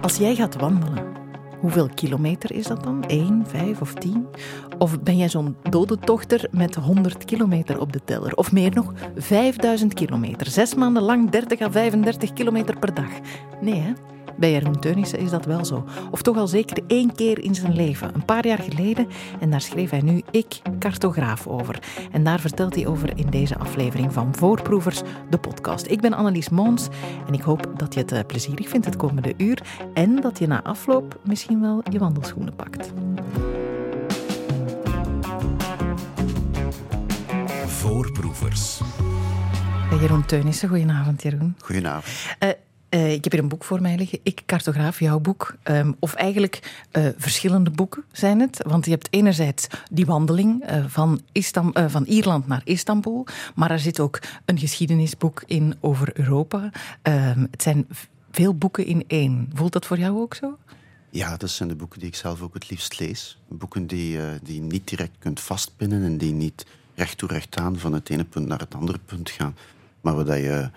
Als jij gaat wandelen, hoeveel kilometer is dat dan? 1, 5 of 10? Of ben jij zo'n dodentochter met 100 kilometer op de teller? Of meer nog, 5000 kilometer. Zes maanden lang 30 à 35 kilometer per dag. Nee, hè? Bij Jeroen Teunissen is dat wel zo. Of toch al zeker één keer in zijn leven. Een paar jaar geleden. En daar schreef hij nu Ik, cartograaf, over. En daar vertelt hij over in deze aflevering van Voorproevers, de podcast. Ik ben Annelies Moons en ik hoop dat je het eh, plezierig vindt het komende uur. En dat je na afloop misschien wel je wandelschoenen pakt. Voorproevers. Jeroen Teunissen, goedenavond Jeroen. Goedenavond. Uh, uh, ik heb hier een boek voor mij liggen. Ik cartograaf, jouw boek. Um, of eigenlijk uh, verschillende boeken zijn het. Want je hebt enerzijds die wandeling uh, van, van Ierland naar Istanbul. Maar er zit ook een geschiedenisboek in over Europa. Um, het zijn veel boeken in één. Voelt dat voor jou ook zo? Ja, dat zijn de boeken die ik zelf ook het liefst lees. Boeken die, die je niet direct kunt vastpinnen en die niet recht toe recht aan van het ene punt naar het andere punt gaan. Maar waar je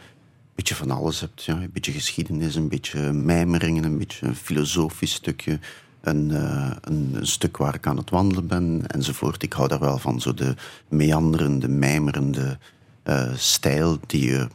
beetje van alles hebt. Ja. Een beetje geschiedenis, een beetje mijmeringen, een beetje een filosofisch stukje. Een, uh, een, een, stuk waar ik aan het wandelen ben, enzovoort. Ik hou daar wel van, zo de meanderende, mijmerende uh, stijl die je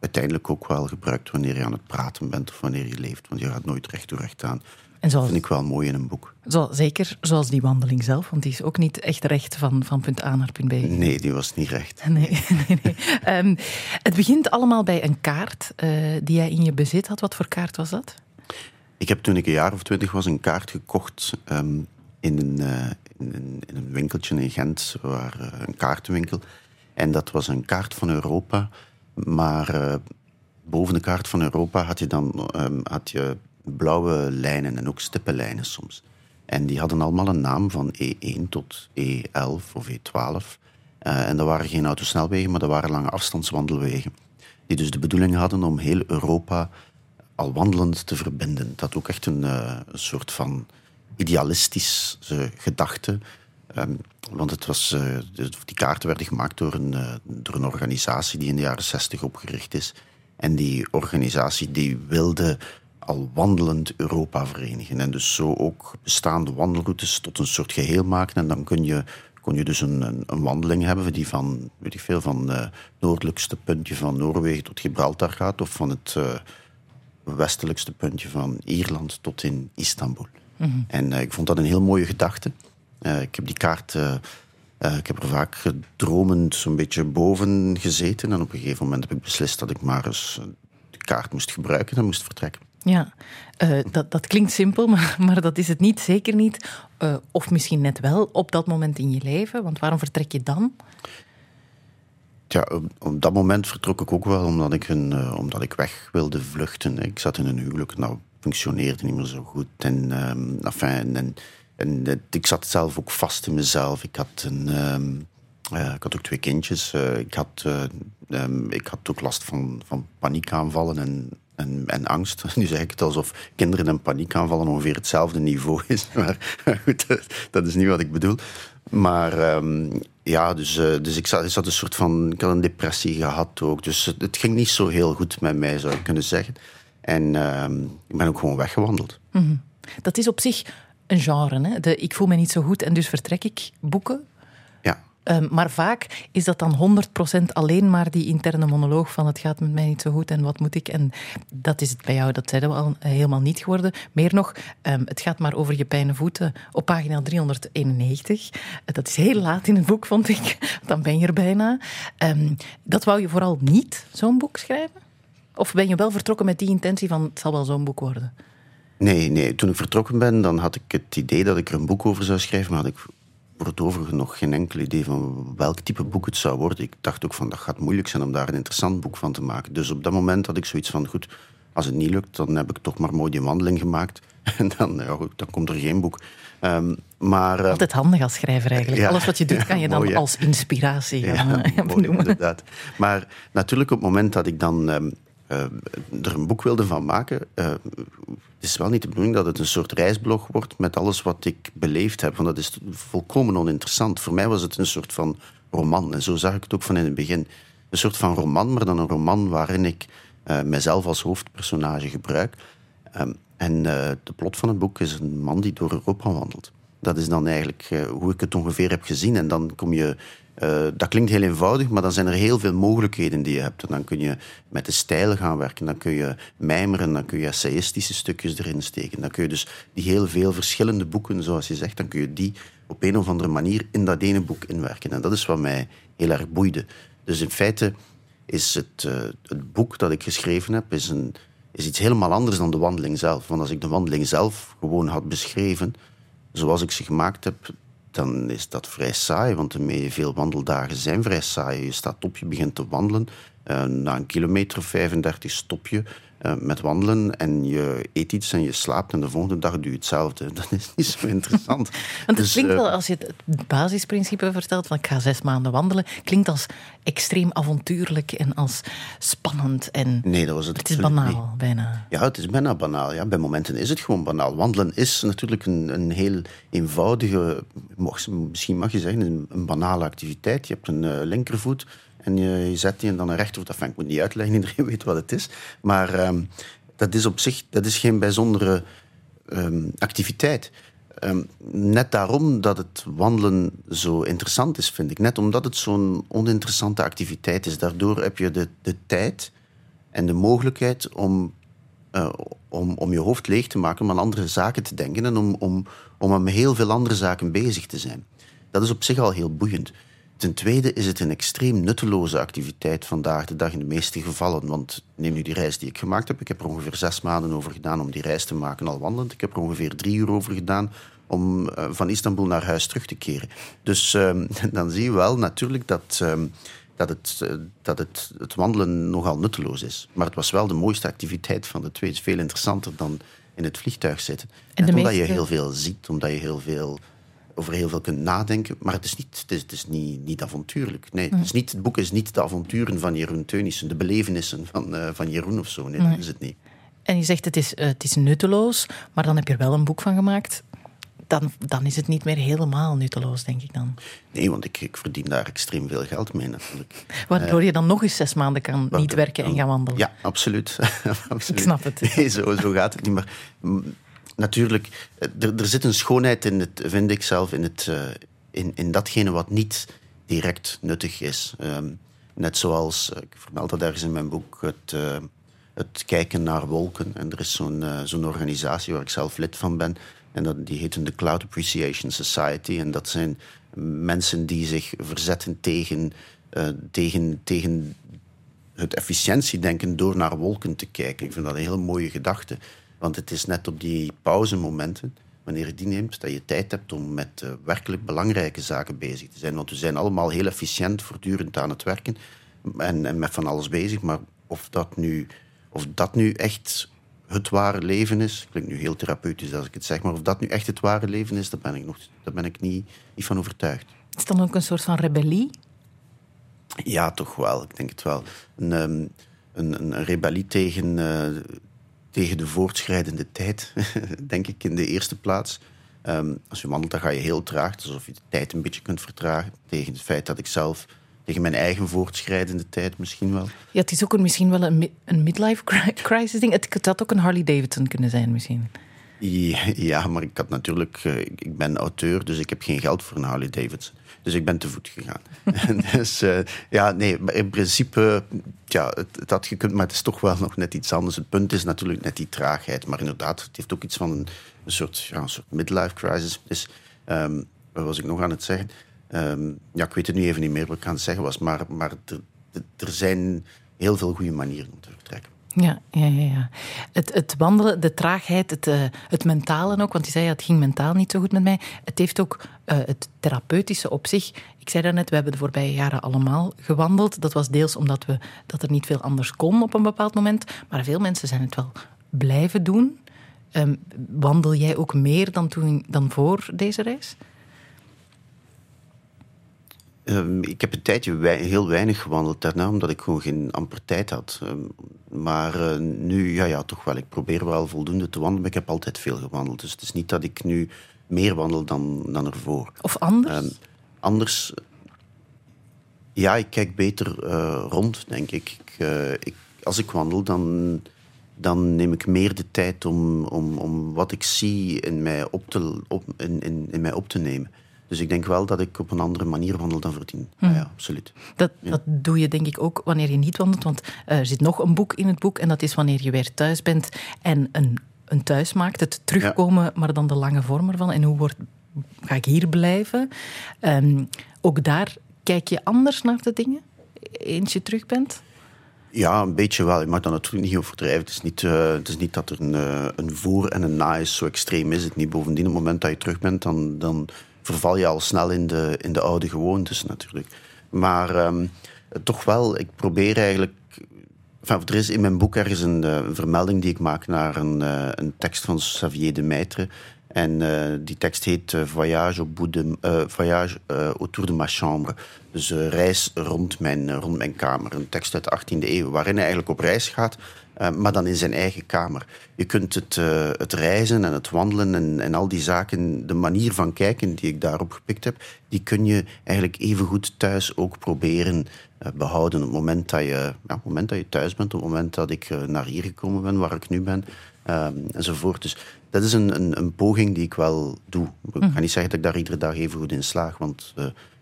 uiteindelijk ook wel gebruikt wanneer je aan het praten bent of wanneer je leeft. Want je gaat nooit recht toe recht aan. En zoals, vind ik wel mooi in een boek. Zo, zeker zoals die wandeling zelf, want die is ook niet echt recht van, van punt A naar punt B. Nee, die was niet recht. Nee, nee, nee. Um, het begint allemaal bij een kaart uh, die jij in je bezit had. Wat voor kaart was dat? Ik heb toen ik een jaar of twintig was een kaart gekocht um, in, een, uh, in, een, in, een, winkeltje in Gent, waar, uh, een kaartenwinkel. En dat was een kaart van Europa, maar boven de kaart van Europa had je dan um, had je blauwe lijnen en ook stippenlijnen soms. En die hadden allemaal een naam van E1 tot E11 of E12. Uh, en dat waren geen autosnelwegen, maar dat waren lange afstandswandelwegen. Die dus de bedoeling hadden om heel Europa al wandelend te verbinden. Dat ook echt een, een soort van idealistische gedachte. Um, want het was, uh, die kaarten werden gemaakt door een, door een organisatie die in de jaren 60 opgericht is. En die organisatie die wilde al wandelend Europa verenigen. En dus zo ook bestaande wandelroutes tot een soort geheel maken. En dan kun je, kon je dus een, een, wandeling hebben die van, weet ik veel, van het uh, noordelijkste puntje van Noorwegen tot Gibraltar gaat. Of van het uh, westelijkste puntje van Ierland tot in Istanbul. Mm -hmm. En uh, ik vond dat een heel mooie gedachte. ik heb die kaart... ik heb er vaak gedromend zo'n beetje boven gezeten. En op een gegeven moment heb ik beslist dat ik maar eens de kaart moest gebruiken en moest vertrekken. Ja, uh, dat, dat klinkt simpel, maar, maar dat is het niet, zeker niet. Uh, of misschien net wel op dat moment in je leven, want waarom vertrek je dan? Ja, op, dat moment vertrok ik ook wel omdat ik, een, uh, omdat ik weg wilde vluchten. Ik zat in een huwelijk, nou functioneerde niet meer zo goed. En, um, enfin, en, en, ik zat zelf ook vast in mezelf. Ik had, een, um, ik had ook twee kindjes. ik, had, um, ik had ook last van, van paniekaanvallen en en, en, angst. Nu zeg ik het alsof kinderen een paniekaanvallen ongeveer hetzelfde niveau is. Maar goed, dat is niet wat ik bedoel. Maar um, ja, dus, uh, dus ik, zat, ik zat een soort van... Ik had een depressie gehad ook. Dus het, ging niet zo heel goed met mij, zou ik kunnen zeggen. En uh, ik ben ook gewoon weggewandeld. -hmm. Dat is op zich een genre, hè? Ik voel me niet zo goed en dus vertrek ik boeken. Um, maar vaak is dat dan 100% alleen maar die interne monoloog van het gaat met mij niet zo goed en wat moet ik. En dat is het bij jou, dat zeiden we al, helemaal niet geworden. Meer nog, um, het gaat maar over je pijne voeten op pagina 391. Uh, dat is heel laat in het boek, vond ik. Dan ben je er bijna. Um, dat wou je vooral niet, zo'n boek schrijven? Of ben je wel vertrokken met die intentie van het zal wel zo'n boek worden? Nee, nee, toen ik vertrokken ben, dan had ik het idee dat ik er een boek over zou schrijven, maar had ik voor het overige nog geen enkel idee van welk type boek het zou worden. Ik dacht ook van dat gaat moeilijk zijn om daar een interessant boek van te maken. Dus op dat moment had ik zoiets van goed, als het niet lukt, dan heb ik toch maar mooi die wandeling gemaakt. En dan, ja, goed, dan komt er geen boek. Um, maar, uh, Altijd handig als schrijver eigenlijk. Ja, Alles wat je doet kan je dan mooi, als inspiratie gaan ja, mooi, benoemen. Inderdaad. Maar natuurlijk op het moment dat ik dan um, uh, er een boek wilde van maken, uh, het is wel niet de bedoeling dat het een soort reisblog wordt met alles wat ik beleefd heb. Want dat is volkomen oninteressant. Voor mij was het een soort van roman. En zo zag ik het ook van in het begin. Een soort van roman, maar dan een roman waarin ik uh, mijzelf als hoofdpersonage gebruik. Um, en uh, de plot van het boek is een man die door Europa wandelt. Dat is dan eigenlijk uh, hoe ik het ongeveer heb gezien. En dan kom je uh, dat klinkt heel eenvoudig, maar dan zijn er heel veel mogelijkheden die je hebt. En dan kun je met de stijl gaan werken, dan kun je mijmeren, dan kun je essayistische stukjes erin steken. Dan kun je dus die heel veel verschillende boeken, zoals je zegt, dan kun je die op een of andere manier in dat ene boek inwerken. En dat is wat mij heel erg boeide. Dus in feite is het, uh, het boek dat ik geschreven heb, is, een, is iets helemaal anders dan de wandeling zelf. Want als ik de wandeling zelf gewoon had beschreven, zoals ik ze gemaakt heb, dan is dat vrij saai, want veel wandeldagen zijn vrij saai. Je staat op, je begint te wandelen. Uh, na een kilometer of 35 stop je uh, met wandelen en je eet iets en je slaapt en de volgende dag doe je hetzelfde. Dat is niet zo interessant. Want het dus, klinkt uh, wel, als je het basisprincipe vertelt van ik ga zes maanden wandelen, klinkt als extreem avontuurlijk en als spannend. En nee, dat was het. Het is banaal, bijna. Ja, het is bijna banaal. Ja. Bij momenten is het gewoon banaal. Wandelen is natuurlijk een, een heel eenvoudige, misschien mag je zeggen, een, een banale activiteit. Je hebt een uh, linkervoet en je, zet die en dan een rechtervoet. Enfin, ik moet niet uitleggen, iedereen weet wat het is. Maar um, dat is op zich dat is geen bijzondere um, activiteit. Um, net daarom dat het wandelen zo interessant is, vind ik. Net omdat het zo'n oninteressante activiteit is. Daardoor heb je de, de tijd en de mogelijkheid om, uh, om, om je hoofd leeg te maken, om aan andere zaken te denken en om, om, om met heel veel andere zaken bezig te zijn. Dat is op zich al heel boeiend. Ten tweede is het een extreem nutteloze activiteit vandaag de dag in de meeste gevallen. Want neem nu die reis die ik gemaakt heb. Ik heb er ongeveer zes maanden over gedaan om die reis te maken al wandelend. Ik heb er ongeveer drie uur over gedaan om uh, van Istanbul naar huis terug te keren. Dus um, dan zie je wel natuurlijk dat, um, dat, het, uh, dat het, het wandelen nogal nutteloos is. Maar het was wel de mooiste activiteit van de twee. Het is veel interessanter dan in het vliegtuig zitten. En omdat meeste... je heel veel ziet, omdat je heel veel over heel veel kunt nadenken. Maar het is niet, het is, het is niet, niet avontuurlijk. Nee, het, is niet, het boek is niet de avonturen van Jeroen Teunissen, de belevenissen van, uh, van Jeroen of zo. Nee, nee, dat is het niet. En je zegt het is, uh, het is nutteloos, maar dan heb je er wel een boek van gemaakt. Dan, dan is het niet meer helemaal nutteloos, denk ik dan. Nee, want ik, ik verdien daar extreem veel geld mee natuurlijk. Waardoor je dan nog eens zes maanden kan niet werken en gaan wandelen. Ja, absoluut. absoluut. Ik snap het. Nee, zo, zo gaat het niet. Maar natuurlijk, er, er zit een schoonheid in het, vind ik zelf, in, het, uh, in, in datgene wat niet direct nuttig is. Um, net zoals, uh, ik vermeld dat ergens in mijn boek, het, het kijken naar wolken. En er is zo'n zo'n organisatie waar ik zelf lid van ben. En dat, die heet de Cloud Appreciation Society. En dat zijn mensen die zich verzetten tegen, tegen, tegen het efficiëntiedenken door naar wolken te kijken. Ik vind dat een heel mooie gedachte. Want het is net op die pauzemomenten, wanneer je die neemt, dat je tijd hebt om met uh, werkelijk belangrijke zaken bezig te zijn. Want we zijn allemaal heel efficiënt voortdurend aan het werken en, en met van alles bezig. Maar of dat, nu, of dat nu echt het ware leven is, klinkt nu heel therapeutisch als ik het zeg, maar of dat nu echt het ware leven is, daar ben ik, nog, daar ben ik niet, niet van overtuigd. Is dat ook een soort van rebellie? Ja, toch wel. Ik denk het wel. Een, um, een, een rebellie tegen, uh, tegen de voortschrijdende tijd, denk ik in de eerste plaats. Um, als je wandelt, dan ga je heel traag, alsof je de tijd een beetje kunt vertragen. Tegen het feit dat ik zelf, tegen mijn eigen voortschrijdende tijd misschien wel. Ja, het is ook een, misschien wel een, een midlife crisis ding. Het had ook een Harley Davidson kunnen zijn misschien. Ja, maar ik had natuurlijk, uh, ik ben auteur, dus ik heb geen geld voor een Harley Davidson. Dus ik ben te voet gegaan. dus uh, ja, nee, maar in principe, ja, het, het, had gekund, maar het is toch wel nog net iets anders. Het punt is natuurlijk net die traagheid. Maar inderdaad, het heeft ook iets van een, soort, ja, een soort midlife crisis. Dus, um, wat was ik nog aan het zeggen? Um, ja, ik weet het nu even niet meer wat ik aan het zeggen was. Maar, maar er, er zijn heel veel goede manieren om te vertrekken. Ja, ja, ja. Het, het wandelen, de traagheid, het, uh, het mentale ook. Want je zei, ja, het ging mentaal niet zo goed met mij. Het heeft ook uh, het therapeutische op zich. Ik zei daarnet, we hebben de voorbije jaren allemaal gewandeld. Dat was deels omdat we, dat er niet veel anders kon op een bepaald moment. Maar veel mensen zijn het wel blijven doen. Um, wandel jij ook meer dan, toen, dan voor deze reis? Um, ik heb een tijdje wei heel weinig gewandeld daarna, omdat ik gewoon geen amper tijd had. Um, maar uh, nu, ja, ja, toch wel. Ik probeer wel voldoende te wandelen, maar ik heb altijd veel gewandeld. Dus het is niet dat ik nu meer wandel dan, dan ervoor. Of anders? Um, anders, ja, ik kijk beter uh, rond, denk ik. ik, uh, ik als ik wandel, dan, dan neem ik meer de tijd om, om, om wat ik zie in mij op te, op, in, in, in mij op te nemen. Dus ik denk wel dat ik op een andere manier wandel dan voordien. Ja, ja, absoluut. Dat, dat doe je denk ik ook wanneer je niet wandelt. Want er zit nog een boek in het boek. En dat is wanneer je weer thuis bent en een, een thuis maakt. Het terugkomen, maar dan de lange vorm ervan. En hoe wordt, ga ik hier blijven? Ehm, ook daar kijk je anders naar de dingen eens je terug bent? Ja, een beetje wel. Je mag dat natuurlijk niet overdrijven. Het is niet, uh, het is niet dat er een, uh, een voor en een na is. Zo extreem is het niet. Bovendien, op het moment dat je terug bent, dan, dan verval je al snel in de, in de oude gewoontes natuurlijk. Maar um, toch wel, ik probeer eigenlijk... Er is in mijn boek ergens een, een vermelding die ik maak naar een, een tekst van Xavier de Maitre. En uh, die tekst heet Voyage, au, bout de, voyage autour de ma chambre. Dus reis rond mijn, rond mijn kamer. Een tekst uit de 18e eeuw, waarin hij eigenlijk op reis gaat, maar dan in zijn eigen kamer. Je kunt het, het reizen en het wandelen en, en al die zaken, de manier van kijken die ik daarop gepikt heb, die kun je eigenlijk even goed thuis ook proberen behouden. Op het moment dat je, ja, op het moment dat je thuis bent, op het moment dat ik naar hier gekomen ben, waar ik nu ben, um, enzovoort. Dus dat is een, een, een, poging die ik wel doe. Ik ga niet zeggen dat ik daar iedere dag even goed in slaag, want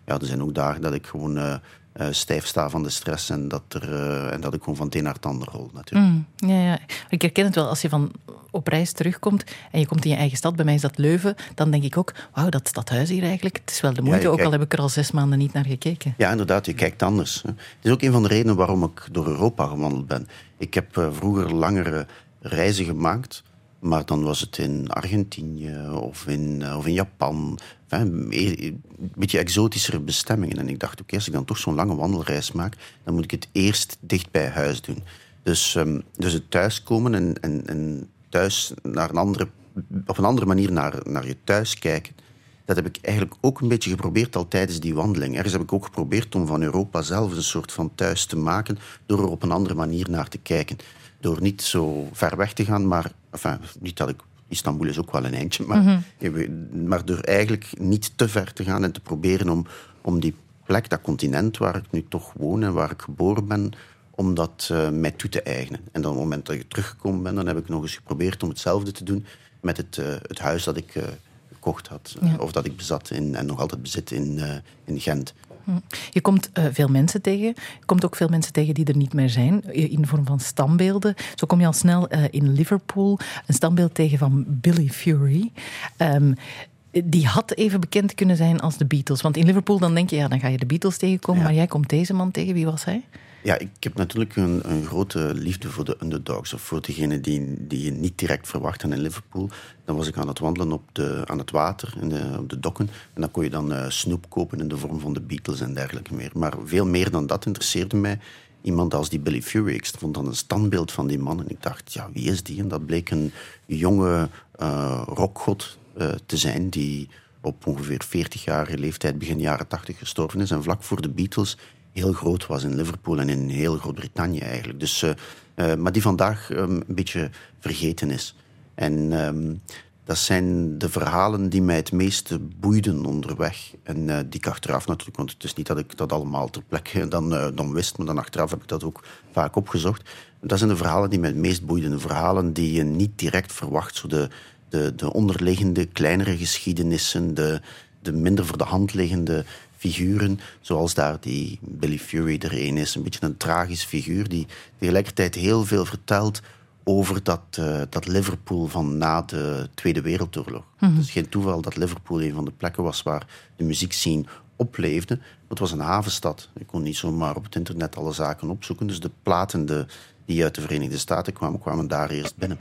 ja, er zijn ook dagen dat ik gewoon uh, uh, stijf sta van de stress en dat, er, en dat ik gewoon van het een naar het ander rol natuurlijk. Mm, ja, ja. Ik herken het wel als je van op reis terugkomt en je komt in je eigen stad, bij mij is dat Leuven, dan denk ik ook, wauw, dat stadhuis hier eigenlijk, het is wel de moeite, ja, ook al heb ik er al zes maanden niet naar gekeken. Ja, inderdaad, je kijkt anders. Het is ook een van de redenen waarom ik door Europa gewandeld ben. Ik heb vroeger langere reizen gemaakt. Maar dan was het in Argentinië of in, of in Japan. Een beetje exotischere bestemmingen. En ik dacht, oké, als ik dan toch zo'n lange wandelreis maak, dan moet ik het eerst dicht bij huis doen. Dus, um, dus het thuiskomen en, en, en thuis naar een andere, op een andere manier naar, naar je thuis kijken. Dat heb ik eigenlijk ook een beetje geprobeerd al tijdens die wandeling. Ergens heb ik ook geprobeerd om van Europa zelf een soort van thuis te maken door er op een andere manier naar te kijken door niet zo ver weg te gaan, maar enfin, niet dat ik Istanbul is ook wel een eindje, maar, mm -hmm. maar door eigenlijk niet te ver te gaan en te proberen om, om die plek, dat continent waar ik nu toch woon en waar ik geboren ben, om dat uh, mij toe te eigenen. En dan op het moment dat ik teruggekomen ben, dan heb ik nog eens geprobeerd om hetzelfde te doen met het, uh, het huis dat ik uh, gekocht had, ja. of dat ik bezat in, en nog altijd bezit in, in Gent. Je komt uh, veel mensen tegen. Je komt ook veel mensen tegen die er niet meer zijn, in de vorm van standbeelden. Zo kom je al snel uh, in Liverpool een standbeeld tegen van Billy Fury. Um, die had even bekend kunnen zijn als de Beatles. Want in Liverpool dan denk je, ja, dan ga je de Beatles tegenkomen. Ja. Maar jij komt deze man tegen. Wie was hij? Ja, ik heb natuurlijk een, een, grote liefde voor de underdogs. Of voor degenen die, die je niet direct verwacht. En in Liverpool, dan was ik aan het wandelen op de, aan het water, in de, op de dokken. En dan kon je dan uh, snoep kopen in de vorm van de Beatles en dergelijke meer. Maar veel meer dan dat interesseerde mij iemand als die Billy Fury. Ik vond dan een standbeeld van die man en ik dacht, ja, wie is die? En dat bleek een jonge uh, rockgod uh, te zijn die op ongeveer 40-jarige leeftijd, begin jaren 80 gestorven is. En vlak voor de Beatles heel groot was in Liverpool en in heel Groot-Brittannië eigenlijk. Dus, uh, uh, maar die vandaag um, een beetje vergeten is. En um, dat zijn de verhalen die mij het meeste boeiden onderweg. En uh, die ik achteraf natuurlijk, want het is niet dat ik dat allemaal ter plekke dan, dan wist, maar dan achteraf heb ik dat ook vaak opgezocht. Dat zijn de verhalen die mij het meest boeiden. De verhalen die je niet direct verwacht. Zo de, de, de onderliggende, kleinere geschiedenissen, de, de minder voor de hand liggende figuren, zoals daar die Billy Fury er een is. Een beetje een tragisch figuur die tegelijkertijd heel veel vertelt over dat, uh, dat Liverpool van na de Tweede Wereldoorlog. Mm -hmm. Het is geen toeval dat Liverpool een van de plekken was waar de muziekscene opleefde. Het was een havenstad. Je kon niet zomaar op het internet alle zaken opzoeken. Dus de platen de, die uit de Verenigde Staten kwamen, kwamen daar eerst binnen.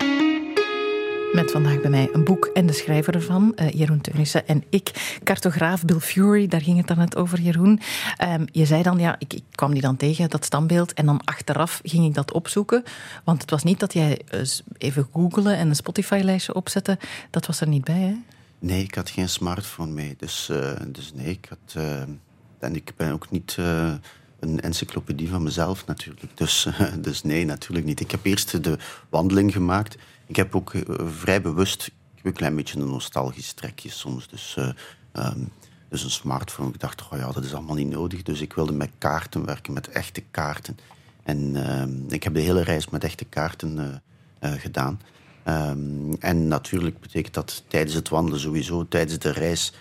Met vandaag bij mij een boek en de schrijver ervan, uh, Jeroen Teunissen en ik. Cartograaf Bill Fury, daar ging het dan net over, Jeroen. Um, je zei dan, ja, ik, ik, kwam die dan tegen, dat standbeeld. En dan achteraf ging ik dat opzoeken. Want het was niet dat jij uh, even googelen en een Spotify-lijstje opzetten. Dat was er niet bij, hè? Nee, ik had geen smartphone mee. Dus, uh, dus nee, ik had... en ik ben ook niet een encyclopedie van mezelf natuurlijk. Dus, dus nee, natuurlijk niet. Ik heb eerst de wandeling gemaakt ik heb ook uh, vrij bewust een klein beetje een nostalgisch trekje soms. Dus, uh, um, dus een smartphone. Ik dacht, oh ja, dat is allemaal niet nodig. Dus ik wilde met kaarten werken, met echte kaarten. En ehm, ik heb de hele reis met echte kaarten gedaan. Ehm, en natuurlijk betekent dat tijdens het wandelen sowieso, tijdens de reis,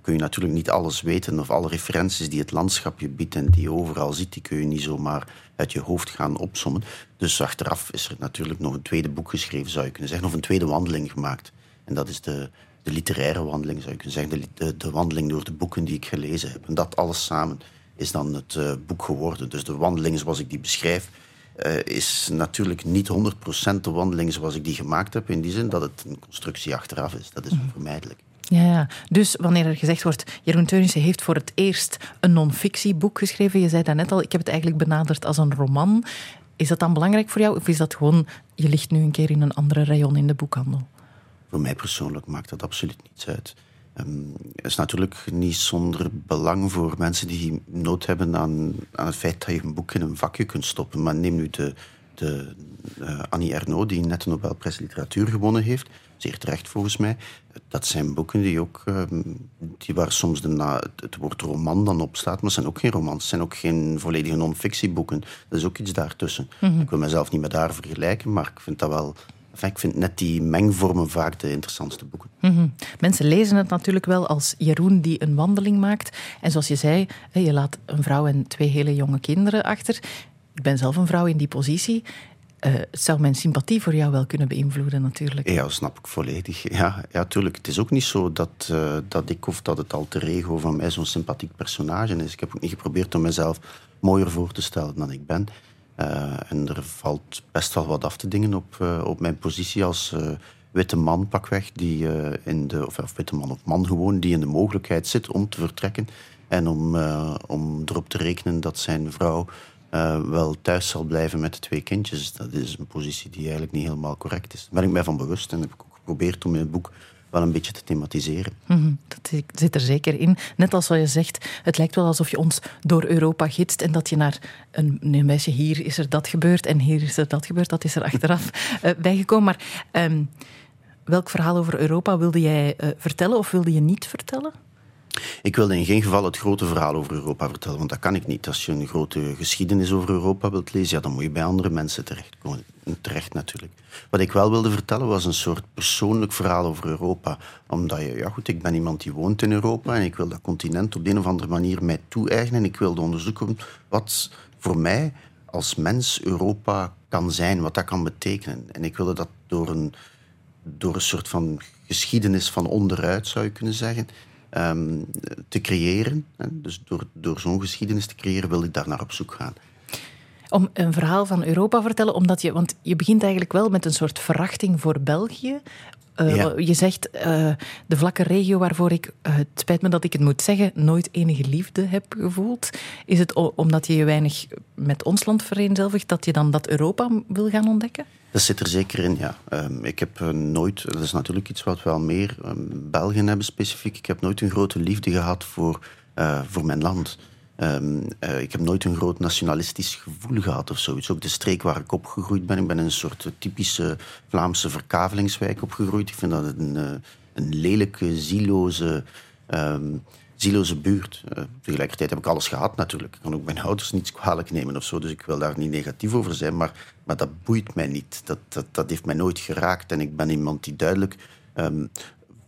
kun je natuurlijk niet alles weten. Of alle referenties die het landschap je biedt en die je overal ziet, die kun je niet zomaar uit je hoofd gaan opsommen. Dus achteraf is er natuurlijk nog een tweede boek geschreven, zou je kunnen zeggen, of een tweede wandeling gemaakt. En dat is de, de literaire wandeling, zou je kunnen zeggen, de, de, de, wandeling door de boeken die ik gelezen heb. En dat alles samen is dan het uh, boek geworden. Dus de wandeling zoals ik die beschrijf, uh, is natuurlijk niet 100% de wandeling zoals ik die gemaakt heb. In die zin dat het een constructie achteraf is. Dat is mhm. onvermijdelijk. Ja, ja, dus wanneer er gezegd wordt, Jeroen Teunissen heeft voor het eerst een non-fictieboek geschreven. Je zei dat net al, ik heb het eigenlijk benaderd als een roman. Is dat dan belangrijk voor jou? Of is dat gewoon, je ligt nu een keer in een andere rayon in de boekhandel? Voor mij persoonlijk maakt dat absoluut niets uit. Um, het is natuurlijk niet zonder belang voor mensen die nood hebben aan, aan het feit dat je een boek in een vakje kunt stoppen. Maar neem nu de, de uh, Annie Ernaux, die net de Nobelprijs Literatuur gewonnen heeft. Zeer terecht volgens mij. Dat zijn boeken die ook, ehm, die waar soms de na, het woord roman dan op staat, maar het zijn ook geen romans. Het zijn ook geen volledige non-fictieboeken. Er is ook iets daartussen. Mhm. Ik wil mezelf niet met haar vergelijken, maar ik vind dat wel ik vind net die mengvormen vaak de interessantste boeken. Mhm. Mensen lezen het natuurlijk wel als Jeroen die een wandeling maakt. En zoals je zei, je laat een vrouw en twee hele jonge kinderen achter. Ik ben zelf een vrouw in die positie. Het zou mijn sympathie voor jou wel kunnen beïnvloeden, natuurlijk. Ja, snap ik volledig. Ja, ja tuurlijk. Het is ook niet zo dat, uh, dat ik of dat het alter ego van mij zo'n sympathiek personage is. Ik heb ook niet geprobeerd om mezelf mooier voor te stellen dan ik ben. Uh, en er valt best wel wat af te dingen op, op mijn positie als witte man, pakweg, die in de, of, of, witte man of man gewoon, die in de mogelijkheid zit om te vertrekken. En om, om erop te rekenen dat zijn vrouw uh, wel thuis zal blijven met de twee kindjes. Dat is een positie die eigenlijk niet helemaal correct is. Daar ben ik mij van bewust en heb ik ook geprobeerd om in het boek wel een beetje te thematiseren. Mm dat zit er zeker in. Net als wat je zegt, het lijkt wel alsof je ons door Europa gidst en dat je naar een, een meisje, hier is er dat gebeurd en hier is er dat gebeurd, dat is er achteraf uh, bijgekomen. Maar um, welk verhaal over Europa wilde jij uh, vertellen of wilde je niet vertellen? Ik wilde in geen geval het grote verhaal over Europa vertellen, want dat kan ik niet. Als je een grote geschiedenis over Europa wilt lezen, ja, dan moet je bij andere mensen terecht, terecht natuurlijk. Wat ik wel wilde vertellen was een soort persoonlijk verhaal over Europa. Omdat je, ja goed, ik ben iemand die woont in Europa en ik wil dat continent op de een of andere manier mij toe-eigenen. En ik wilde onderzoeken wat voor mij als mens Europa kan zijn, wat dat kan betekenen. En ik wilde dat door een, door een soort van geschiedenis van onderuit, zou je kunnen zeggen, um, te creëren. Dus door, door zo'n geschiedenis te creëren, wil ik daar naar op zoek gaan. Om een verhaal van Europa vertellen, omdat je, want je begint eigenlijk wel met een soort verachting voor België. Uh, Je zegt uh, de vlakke regio waarvoor ik, uh, het spijt me dat ik het moet zeggen, nooit enige liefde heb gevoeld. Is het omdat je je weinig met ons land vereenzelvigt dat je dan dat Europa wil gaan ontdekken? Dat zit er zeker in, ja. Um, ik heb nooit, dat is natuurlijk iets wat wel meer um, Belgen hebben specifiek, ik heb nooit een grote liefde gehad voor, voor mijn land. Um, uh, ik heb nooit een groot nationalistisch gevoel gehad of zoiets. Ook de streek waar ik opgegroeid ben. Ik ben in een soort typische Vlaamse verkavelingswijk opgegroeid. Ik vind dat een, een lelijke, zieloze, zieloze buurt. Uh, tegelijkertijd heb ik alles gehad natuurlijk. Ik kan ook mijn ouders niets kwalijk nemen of zo. Dus ik wil daar niet negatief over zijn. Maar, maar dat boeit mij niet. Dat, dat, dat heeft mij nooit geraakt. En ik ben iemand die duidelijk um,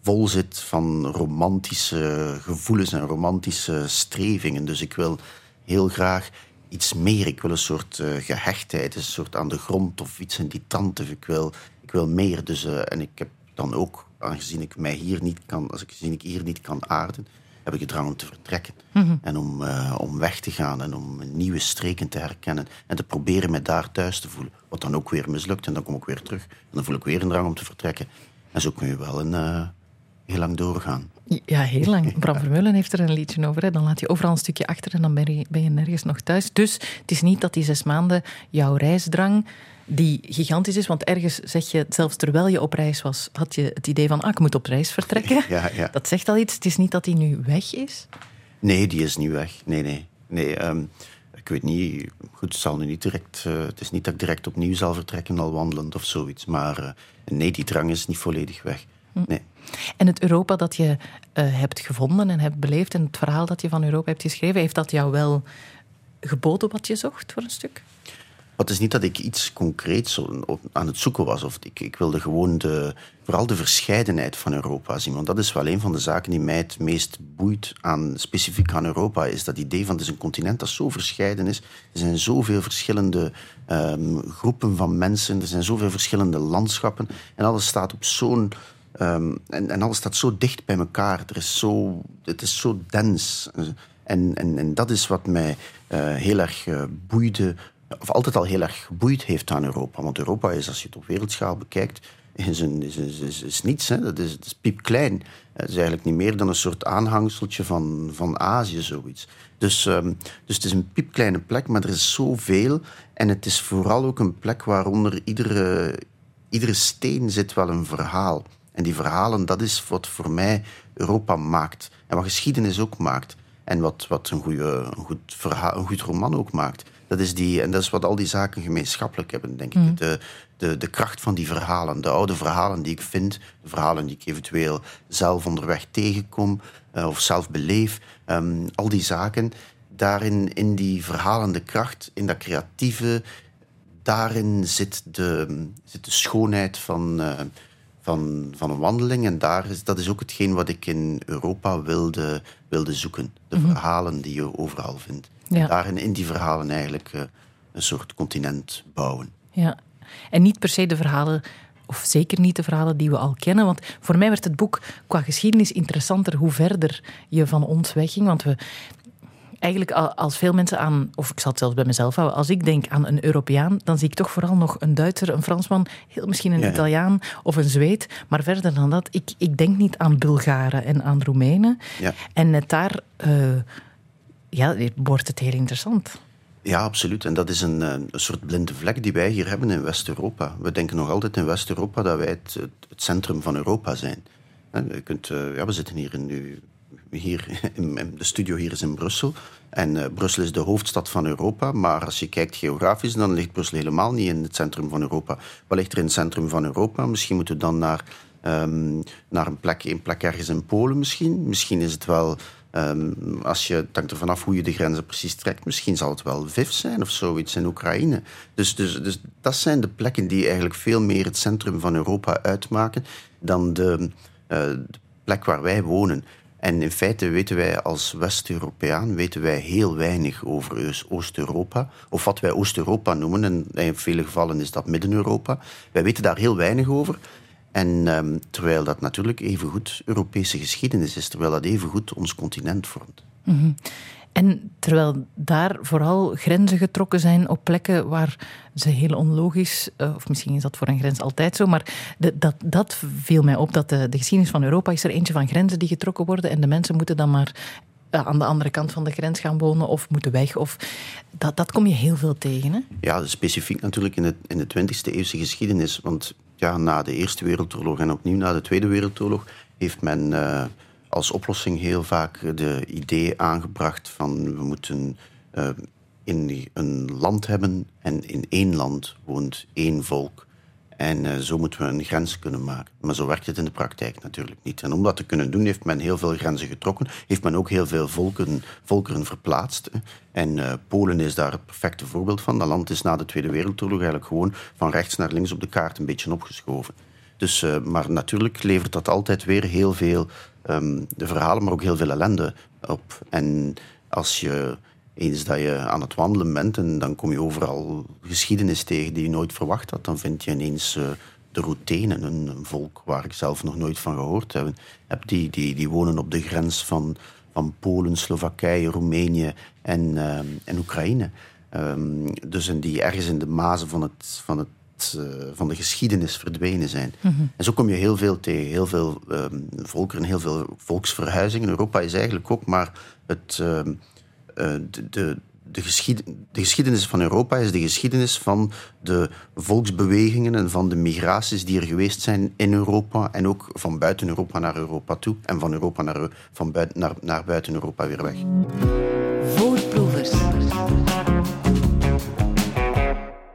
vol zit van romantische gevoelens en romantische strevingen. Dus ik wil heel graag iets meer. Ik wil een soort uh, gehechtheid, een soort aan de grond of iets in die tand. Ik wil, ik wil meer. Dus, uh, en ik heb dan ook, aangezien ik mij hier niet kan, als ik, ik hier niet kan aarden, heb ik het drang om te vertrekken. Mm -hmm. En om, uh, om weg te gaan en om nieuwe streken te herkennen. En te proberen me daar thuis te voelen. Wat dan ook weer mislukt. En dan kom ik weer terug. En dan voel ik weer een drang om te vertrekken. En zo kun je wel een heel lang doorgaan. Ja, heel lang. Bram Vermeulen heeft er een liedje over. Hè. Dan laat je overal een stukje achter en dan ben je, ben je nergens nog thuis. Dus het is niet dat die zes maanden jouw reisdrang, die gigantisch is, want ergens zeg je, zelfs terwijl je op reis was, had je het idee van, ah, ik moet op reis vertrekken. Ja, ja. Dat zegt al iets. Het is niet dat die nu weg is? Nee, die is niet weg. Nee, nee. nee um, ik weet niet, goed, het, zal nu niet direct, uh, het is niet dat ik direct opnieuw zal vertrekken al wandelend of zoiets. Maar uh, nee, die drang is niet volledig weg. Hm. Nee. En het Europa dat je uh, hebt gevonden en hebt beleefd en het verhaal dat je van Europa hebt geschreven, heeft dat jou wel geboden wat je zocht voor een stuk? Het is niet dat ik iets concreets aan het zoeken was. Of ik, ik wilde gewoon de, vooral de verscheidenheid van Europa zien. Want dat is wel een van de zaken die mij het meest boeit aan, specifiek aan Europa. Is dat idee van het is een continent dat zo verscheiden is. Er zijn zoveel verschillende um, groepen van mensen. Er zijn zoveel verschillende landschappen. En alles staat op zo'n Um, en, en, alles staat zo dicht bij elkaar. Er is zo, het is zo dens. En, en, en dat is wat mij uh, heel erg uh, boeide of altijd al heel erg geboeid heeft aan Europa. Want Europa is, als je het op wereldschaal bekijkt, is, een, is, is, is niets. Hè. Dat, is, is piepklein. Het is eigenlijk niet meer dan een soort aanhangseltje van, van Azië, zoiets. Dus, um, dus het is een piepkleine plek, maar er is zoveel. En het is vooral ook een plek waaronder iedere, iedere steen zit wel een verhaal. En die verhalen, dat is wat voor mij Europa maakt. En wat geschiedenis ook maakt. En wat, wat een, goede, een, goed verhaal, een goed roman ook maakt. Dat is die, en dat is wat al die zaken gemeenschappelijk hebben, denk ik. Mm. De, de, de kracht van die verhalen, de oude verhalen die ik vind, de verhalen die ik eventueel zelf onderweg tegenkom uh, of zelf beleef, um, al die zaken, daarin, in die verhalende kracht, in dat creatieve, daarin zit de, zit de schoonheid van, uh, van, van een wandeling. En daar is, dat is ook hetgeen wat ik in Europa wilde, wilde zoeken. De mm -hmm. verhalen die je overal vindt. Ja. Daarin in die verhalen eigenlijk uh, een soort continent bouwen. Ja, en niet per se de verhalen of zeker niet de verhalen die we al kennen. Want voor mij werd het boek qua geschiedenis interessanter hoe verder je van ons wegging. Want we, eigenlijk als veel mensen aan, of ik zal het zelfs bij mezelf houden, als ik denk aan een Europeaan, dan zie ik toch vooral nog een Duitser, een Fransman, heel misschien een ja. Italiaan of een Zweed. Maar verder dan dat, ik, ik denk niet aan Bulgaren en aan Roemenen. Ja. En net daar uh, ja, wordt het heel interessant. Ja, absoluut. En dat is een, een, soort blinde vlek die wij hier hebben in West-Europa. We denken nog altijd in West-Europa dat wij het, centrum van Europa zijn. Je kunt, uh, ja, we zitten hier in, nu, hier in, de studio hier is in Brussel. En uh, Brussel is de hoofdstad van Europa. Maar als je kijkt geografisch, dan ligt Brussel helemaal niet in het centrum van Europa. Wat ligt er in het centrum van Europa? Misschien moeten we dan naar, um, naar een, plek, een plek ergens in Polen misschien. Misschien is het wel Um, als je, het hangt er vanaf hoe je de grenzen precies trekt. Misschien zal het wel VIF zijn of zoiets in Oekraïne. Dus, dus, dus dat zijn de plekken die eigenlijk veel meer het centrum van Europa uitmaken dan de, de plek waar wij wonen. En in feite weten wij als West-Europeaan weten wij heel weinig over Oost-Europa. Of wat wij Oost-Europa noemen. En in vele gevallen is dat Midden-Europa. Wij weten daar heel weinig over. En um, terwijl dat natuurlijk evengoed Europese geschiedenis is, terwijl dat evengoed ons continent vormt. Mm -hmm. En terwijl daar vooral grenzen getrokken zijn op plekken waar ze heel onlogisch, uh, of misschien is dat voor een grens altijd zo, maar de, dat, dat viel mij op, dat de, de geschiedenis van Europa is er eentje van grenzen die getrokken worden en de mensen moeten dan maar uh, aan de andere kant van de grens gaan wonen of moeten weg. Of, dat, dat kom je heel veel tegen. Hè? Ja, specifiek natuurlijk in, het, in de 20e eeuwse geschiedenis. Want ja, na de Eerste Wereldoorlog en opnieuw na de Tweede Wereldoorlog heeft men uh, als oplossing heel vaak de idee aangebracht van we moeten uh, in een land hebben en in één land woont één volk. En uh, zo moeten we een grens kunnen maken. Maar zo werkt het in de praktijk natuurlijk niet. En om dat te kunnen doen, heeft men heel veel grenzen getrokken. Heeft men ook heel veel volken, volkeren verplaatst. En uh, Polen is daar het perfecte voorbeeld van. Dat land is na de Tweede Wereldoorlog eigenlijk gewoon van rechts naar links op de kaart een beetje opgeschoven. Dus, uh, maar natuurlijk levert dat altijd weer heel veel um, de verhalen, maar ook heel veel ellende op. En als je eens dat je aan het wandelen bent en dan kom je overal geschiedenis tegen die je nooit verwacht had, dan vind je ineens uh, de Routenen, een, een, volk waar ik zelf nog nooit van gehoord heb. heb die, die, die wonen op de grens van, van Polen, Slowakije, Roemenië en, uh, en Oekraïne. Um, dus en die ergens in de mazen van, het, van, het, uh, van de geschiedenis verdwenen zijn. Mm -hmm. En zo kom je heel veel tegen. Heel veel um, volkeren, heel veel volksverhuizingen. Europa is eigenlijk ook maar het... Uh, de, de, de, geschied, de, geschiedenis van Europa is de geschiedenis van de volksbewegingen en van de migraties die er geweest zijn in Europa en ook van buiten Europa naar Europa toe en van Europa naar, van buiten, naar, naar buiten Europa weer weg. Voorproevers.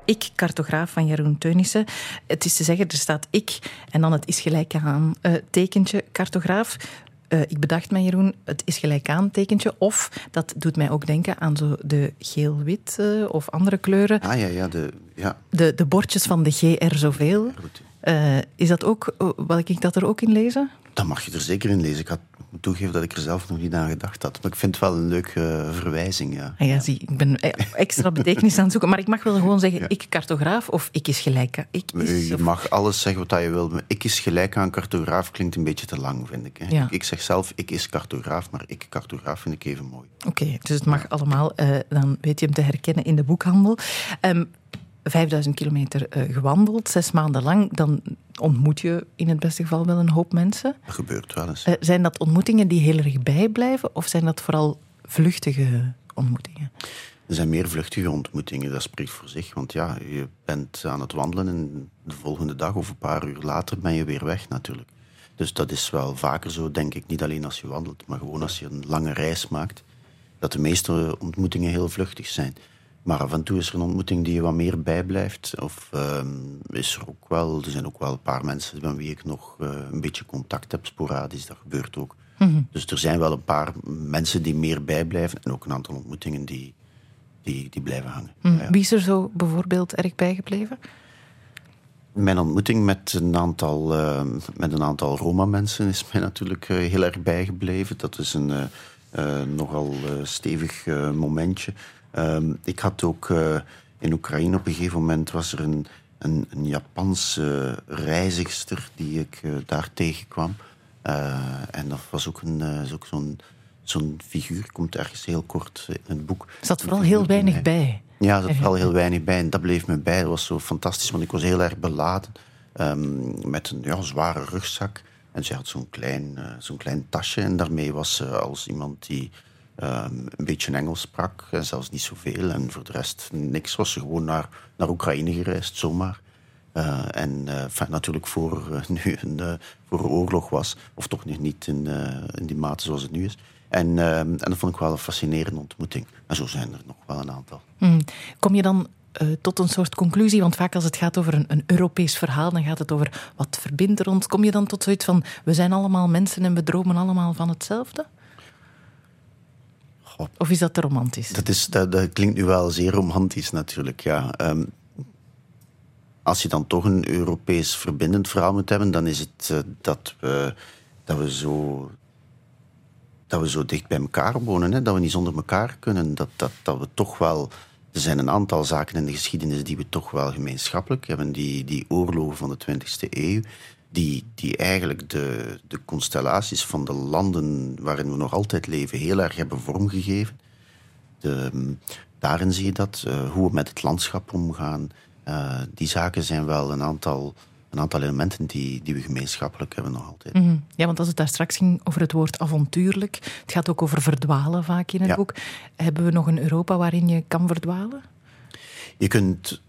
Ik, cartograaf van Jeroen Teunissen. Het is te zeggen, er staat ik en dan het is gelijk aan uh, tekentje cartograaf. Uh, ik bedacht mij, Jeroen, het is gelijk aan tekentje. Of dat doet mij ook denken aan zo de geel-wit uh, of andere kleuren. Ah ja, ja. De, ja. de, de bordjes van de GR zoveel. Uh, is dat ook, wil ik dat er ook in lezen? Dan mag je er zeker in lezen. Ik had toegeven dat ik er zelf nog niet aan gedacht had. Maar ik vind het wel een leuke uh, verwijzing. Ja. Ah ja, zie, ik ben extra betekenis aan het zoeken. Maar ik mag wel gewoon zeggen, ja. ik cartograaf of ik is gelijk. Ik is, je mag alles zeggen wat je wil. Maar ik is gelijk aan cartograaf klinkt een beetje te lang, vind ik. Hè. Ik, ik, zeg zelf, ik is cartograaf, maar ik cartograaf vind ik even mooi. Oké, okay, dus het mag allemaal. Uh, dan weet je hem te herkennen in de boekhandel. Um, 5000 kilometer uh, gewandeld, zes maanden lang, dan ontmoet je in het beste geval wel een hoop mensen. Dat gebeurt wel eens. Uh, zijn dat ontmoetingen die heel erg bijblijven of zijn dat vooral vluchtige ontmoetingen? Er zijn meer vluchtige ontmoetingen, dat spreekt voor zich. Want ja, je bent aan het wandelen en de volgende dag of een paar uur later ben je weer weg natuurlijk. Dus dat is wel vaker zo, denk ik. Niet alleen als je wandelt, maar gewoon als je een lange reis maakt. Dat de meeste ontmoetingen heel vluchtig zijn. Maar af en toe is er een ontmoeting die je wat meer bijblijft. Of uh, is er ook wel, er zijn ook wel een paar mensen met wie ik nog uh, een beetje contact heb, sporadisch, dat gebeurt ook. Mm -hmm. Dus er zijn wel een paar mensen die meer bijblijven en ook een aantal ontmoetingen die, die, die blijven hangen. Mm. Ja. Wie is er zo bijvoorbeeld erg bijgebleven? Mijn ontmoeting met een aantal, uh, met een aantal Roma-mensen is mij natuurlijk uh, heel erg bijgebleven. Dat is een nogal stevig momentje. Um, ik had ook uh, in Oekraïne op een gegeven moment was er een, een, een Japanse reizigster die ik uh, daar tegenkwam. Uh, en dat was ook, een, ook zo'n zo'n figuur, komt ergens heel kort in het boek. Er zat vooral heel weinig bij. Ja, er zat vooral heel weinig bij. En dat bleef me bij. Dat was zo fantastisch, want ik was heel erg beladen. Um, met een ja, zware rugzak. En ze had zo'n klein, zo'n klein tasje. En daarmee was ze als iemand die Um, een beetje Engels sprak, en zelfs niet zoveel. En voor de rest niks. Was ze gewoon naar, naar Oekraïne gereisd, zomaar. Uh, en enfin, natuurlijk voor nu een voor oorlog was, of toch nog niet in, in die mate zoals het nu is. En, ehm, en dat vond ik wel een fascinerende ontmoeting. En zo zijn er nog wel een aantal. Hmm. Kom je dan tot een soort conclusie? Want vaak als het gaat over een, een, Europees verhaal, dan gaat het over wat verbindt er ons. Kom je dan tot zoiets van, we zijn allemaal mensen en we dromen allemaal van hetzelfde? Of is dat te romantisch? Dat, is, dat, dat klinkt nu wel zeer romantisch natuurlijk, ja. Um, als je dan toch een Europees verbindend verhaal moet hebben, dan is het uh, dat, we, dat, we zo, dat we zo dicht bij elkaar wonen, hè? dat we niet zonder elkaar kunnen. Dat, dat, dat we toch wel. Er zijn een aantal zaken in de geschiedenis die we toch wel gemeenschappelijk hebben. Die, die oorlogen van de 20e eeuw, die, die eigenlijk de, de constellaties van de landen waarin we nog altijd leven heel erg hebben vormgegeven. De, daarin zie je dat, uh, hoe we met het landschap omgaan. Uh, die zaken zijn wel een aantal, een aantal elementen die, die we gemeenschappelijk hebben nog altijd. Mm -hmm. Ja, want als het daar straks ging over het woord avontuurlijk, het gaat ook over verdwalen vaak in het ja. boek. Hebben we nog een Europa waarin je kan verdwalen? Je kunt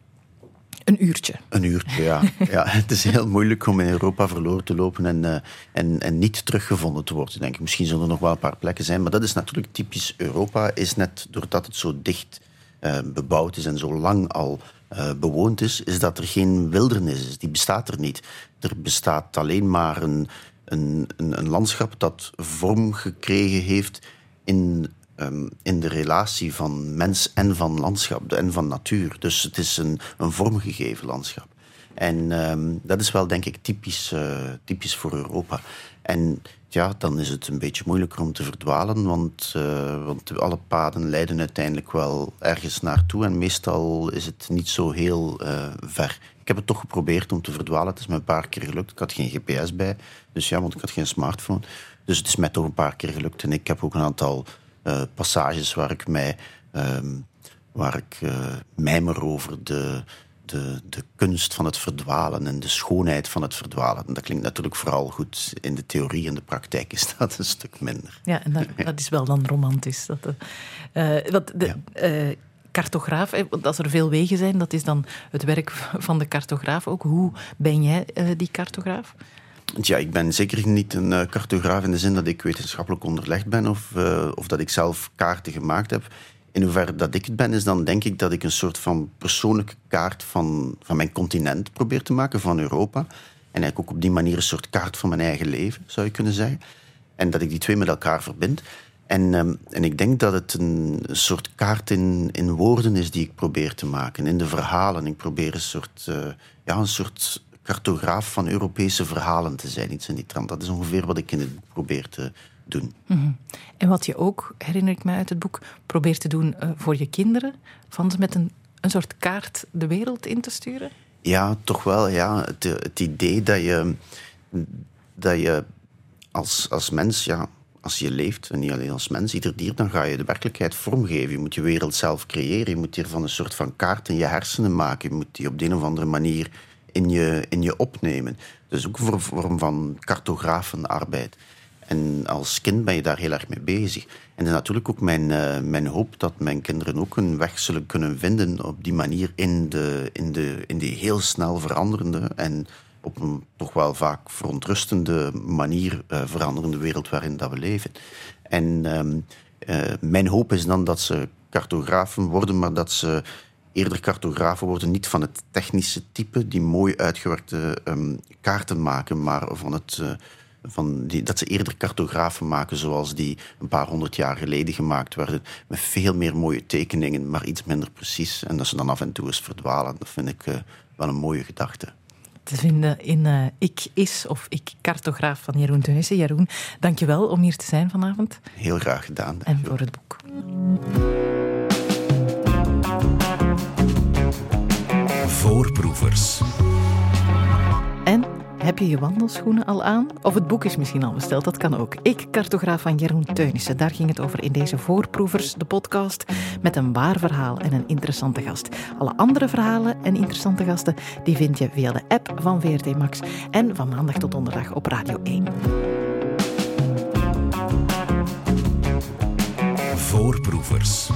een uurtje. Een uurtje, ja. ja. Het is heel moeilijk om in Europa verloren te lopen en, uh, en, en niet teruggevonden te worden, denk ik. Misschien zullen er nog wel een paar plekken zijn, maar dat is natuurlijk typisch Europa. Is net doordat het zo dicht uh, bebouwd is en zo lang al uh, bewoond is, is dat er geen wildernis is. Die bestaat er niet. Er bestaat alleen maar een, een, een, een landschap dat vorm gekregen heeft in um, in de relatie van mens en van landschap en van natuur. Dus het is een, een vormgegeven landschap. En um, dat is wel, denk ik, typisch, uh, typisch voor Europa. En ja, dan is het een beetje moeilijker om te verdwalen, want, uh, want alle paden leiden uiteindelijk wel ergens naartoe. En meestal is het niet zo heel uh, ver. Ik heb het toch geprobeerd om te verdwalen. Het is me een paar keer gelukt. Ik had geen GPS bij, dus ja, want ik had geen smartphone. Dus het is mij toch een paar keer gelukt. En ik heb ook een aantal passages waar ik mij um, waar ik uh, mijmer over de, de, de kunst van het verdwalen en de schoonheid van het verdwalen. En dat klinkt natuurlijk vooral goed in de theorie en de praktijk is dat een stuk minder. Ja, en dat, dat is wel dan romantisch. Dat, uh, wat de, ja. cartograaf, want als er veel wegen zijn, dat is dan het werk van de cartograaf ook. Hoe ben jij die cartograaf? Ja, ik ben zeker niet een uh, cartograaf in de zin dat ik wetenschappelijk onderlegd ben of, uh, of dat ik zelf kaarten gemaakt heb. In hoeverre dat ik het ben, is dan denk ik dat ik een soort van persoonlijke kaart van, van mijn continent probeer te maken, van Europa. En eigenlijk ook op die manier een soort kaart van mijn eigen leven, zou je kunnen zeggen. En dat ik die twee met elkaar verbind. En, ehm, en ik denk dat het een soort kaart in, in woorden is die ik probeer te maken. In de verhalen. Ik probeer een soort, uh, ja, een soort cartograaf van Europese verhalen te zijn. Iets in die trant. Dat is ongeveer wat ik in het boek probeer te doen. Mhm. En wat je ook, herinner ik me uit het boek, probeert te doen uh, voor je kinderen. Van ze met een, een soort kaart de wereld in te sturen? Ja, toch wel. Ja. Het, het idee dat je, dat je als, als mens... Ja, als je leeft, en niet alleen als mens, ieder dier, dan ga je de werkelijkheid vormgeven. Je moet je wereld zelf creëren. Je moet hiervan een soort van kaart in je hersenen maken. Je moet die op de een of andere manier in je, in je opnemen. Dus ook een vorm van cartografenarbeid. En als kind ben je daar heel erg mee bezig. En het is natuurlijk ook mijn, uh, mijn hoop dat mijn kinderen ook een weg zullen kunnen vinden op die manier in, de, in, de, in die heel snel veranderende en op een toch wel vaak verontrustende manier uh, veranderende wereld waarin dat we leven. En um, uh, mijn hoop is dan dat ze cartografen worden, maar dat ze eerder cartografen worden, niet van het technische type, die mooi uitgewerkte um, kaarten maken, maar van het... Uh, van die, dat ze eerder cartografen maken zoals die een paar honderd jaar geleden gemaakt werden. Met veel meer mooie tekeningen, maar iets minder precies. En dat ze dan af en toe eens verdwalen. Dat vind ik uh, wel een mooie gedachte te vinden in uh, Ik Is of Ik Cartograaf van Jeroen Teunissen. Jeroen, dankjewel om hier te zijn vanavond. Heel graag gedaan. En voor het boek. Voorproevers. En heb je je wandelschoenen al aan? Of het boek is misschien al besteld, dat kan ook. Ik, cartograaf van Jeroen Teunissen. Daar ging het over in deze Voorproevers, de podcast, met een waar verhaal en een interessante gast. Alle andere verhalen en interessante gasten, die vind je via de app van VRT Max en van maandag tot donderdag op Radio 1. Voorproevers.